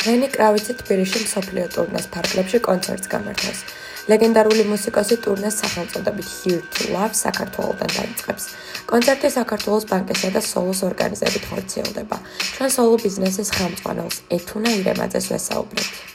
ლენი კრავიცი თბილისში მსოფლიო ტურნეს ფარგლებში კონცერტს გამართავს. ლეგენდარული მუსიკოსი ტურნეს სახელწოდებით Here to Love საქართველოსთან დაიწყებს. კონცერტი საქართველოს ბანკისა და სოლოს ორგანიზებით ხორციელდება. ჩვენ სოლო ბიზნესის ხელმძღვანელს ეთუნა ირემაძეს ვესაუბრებთ.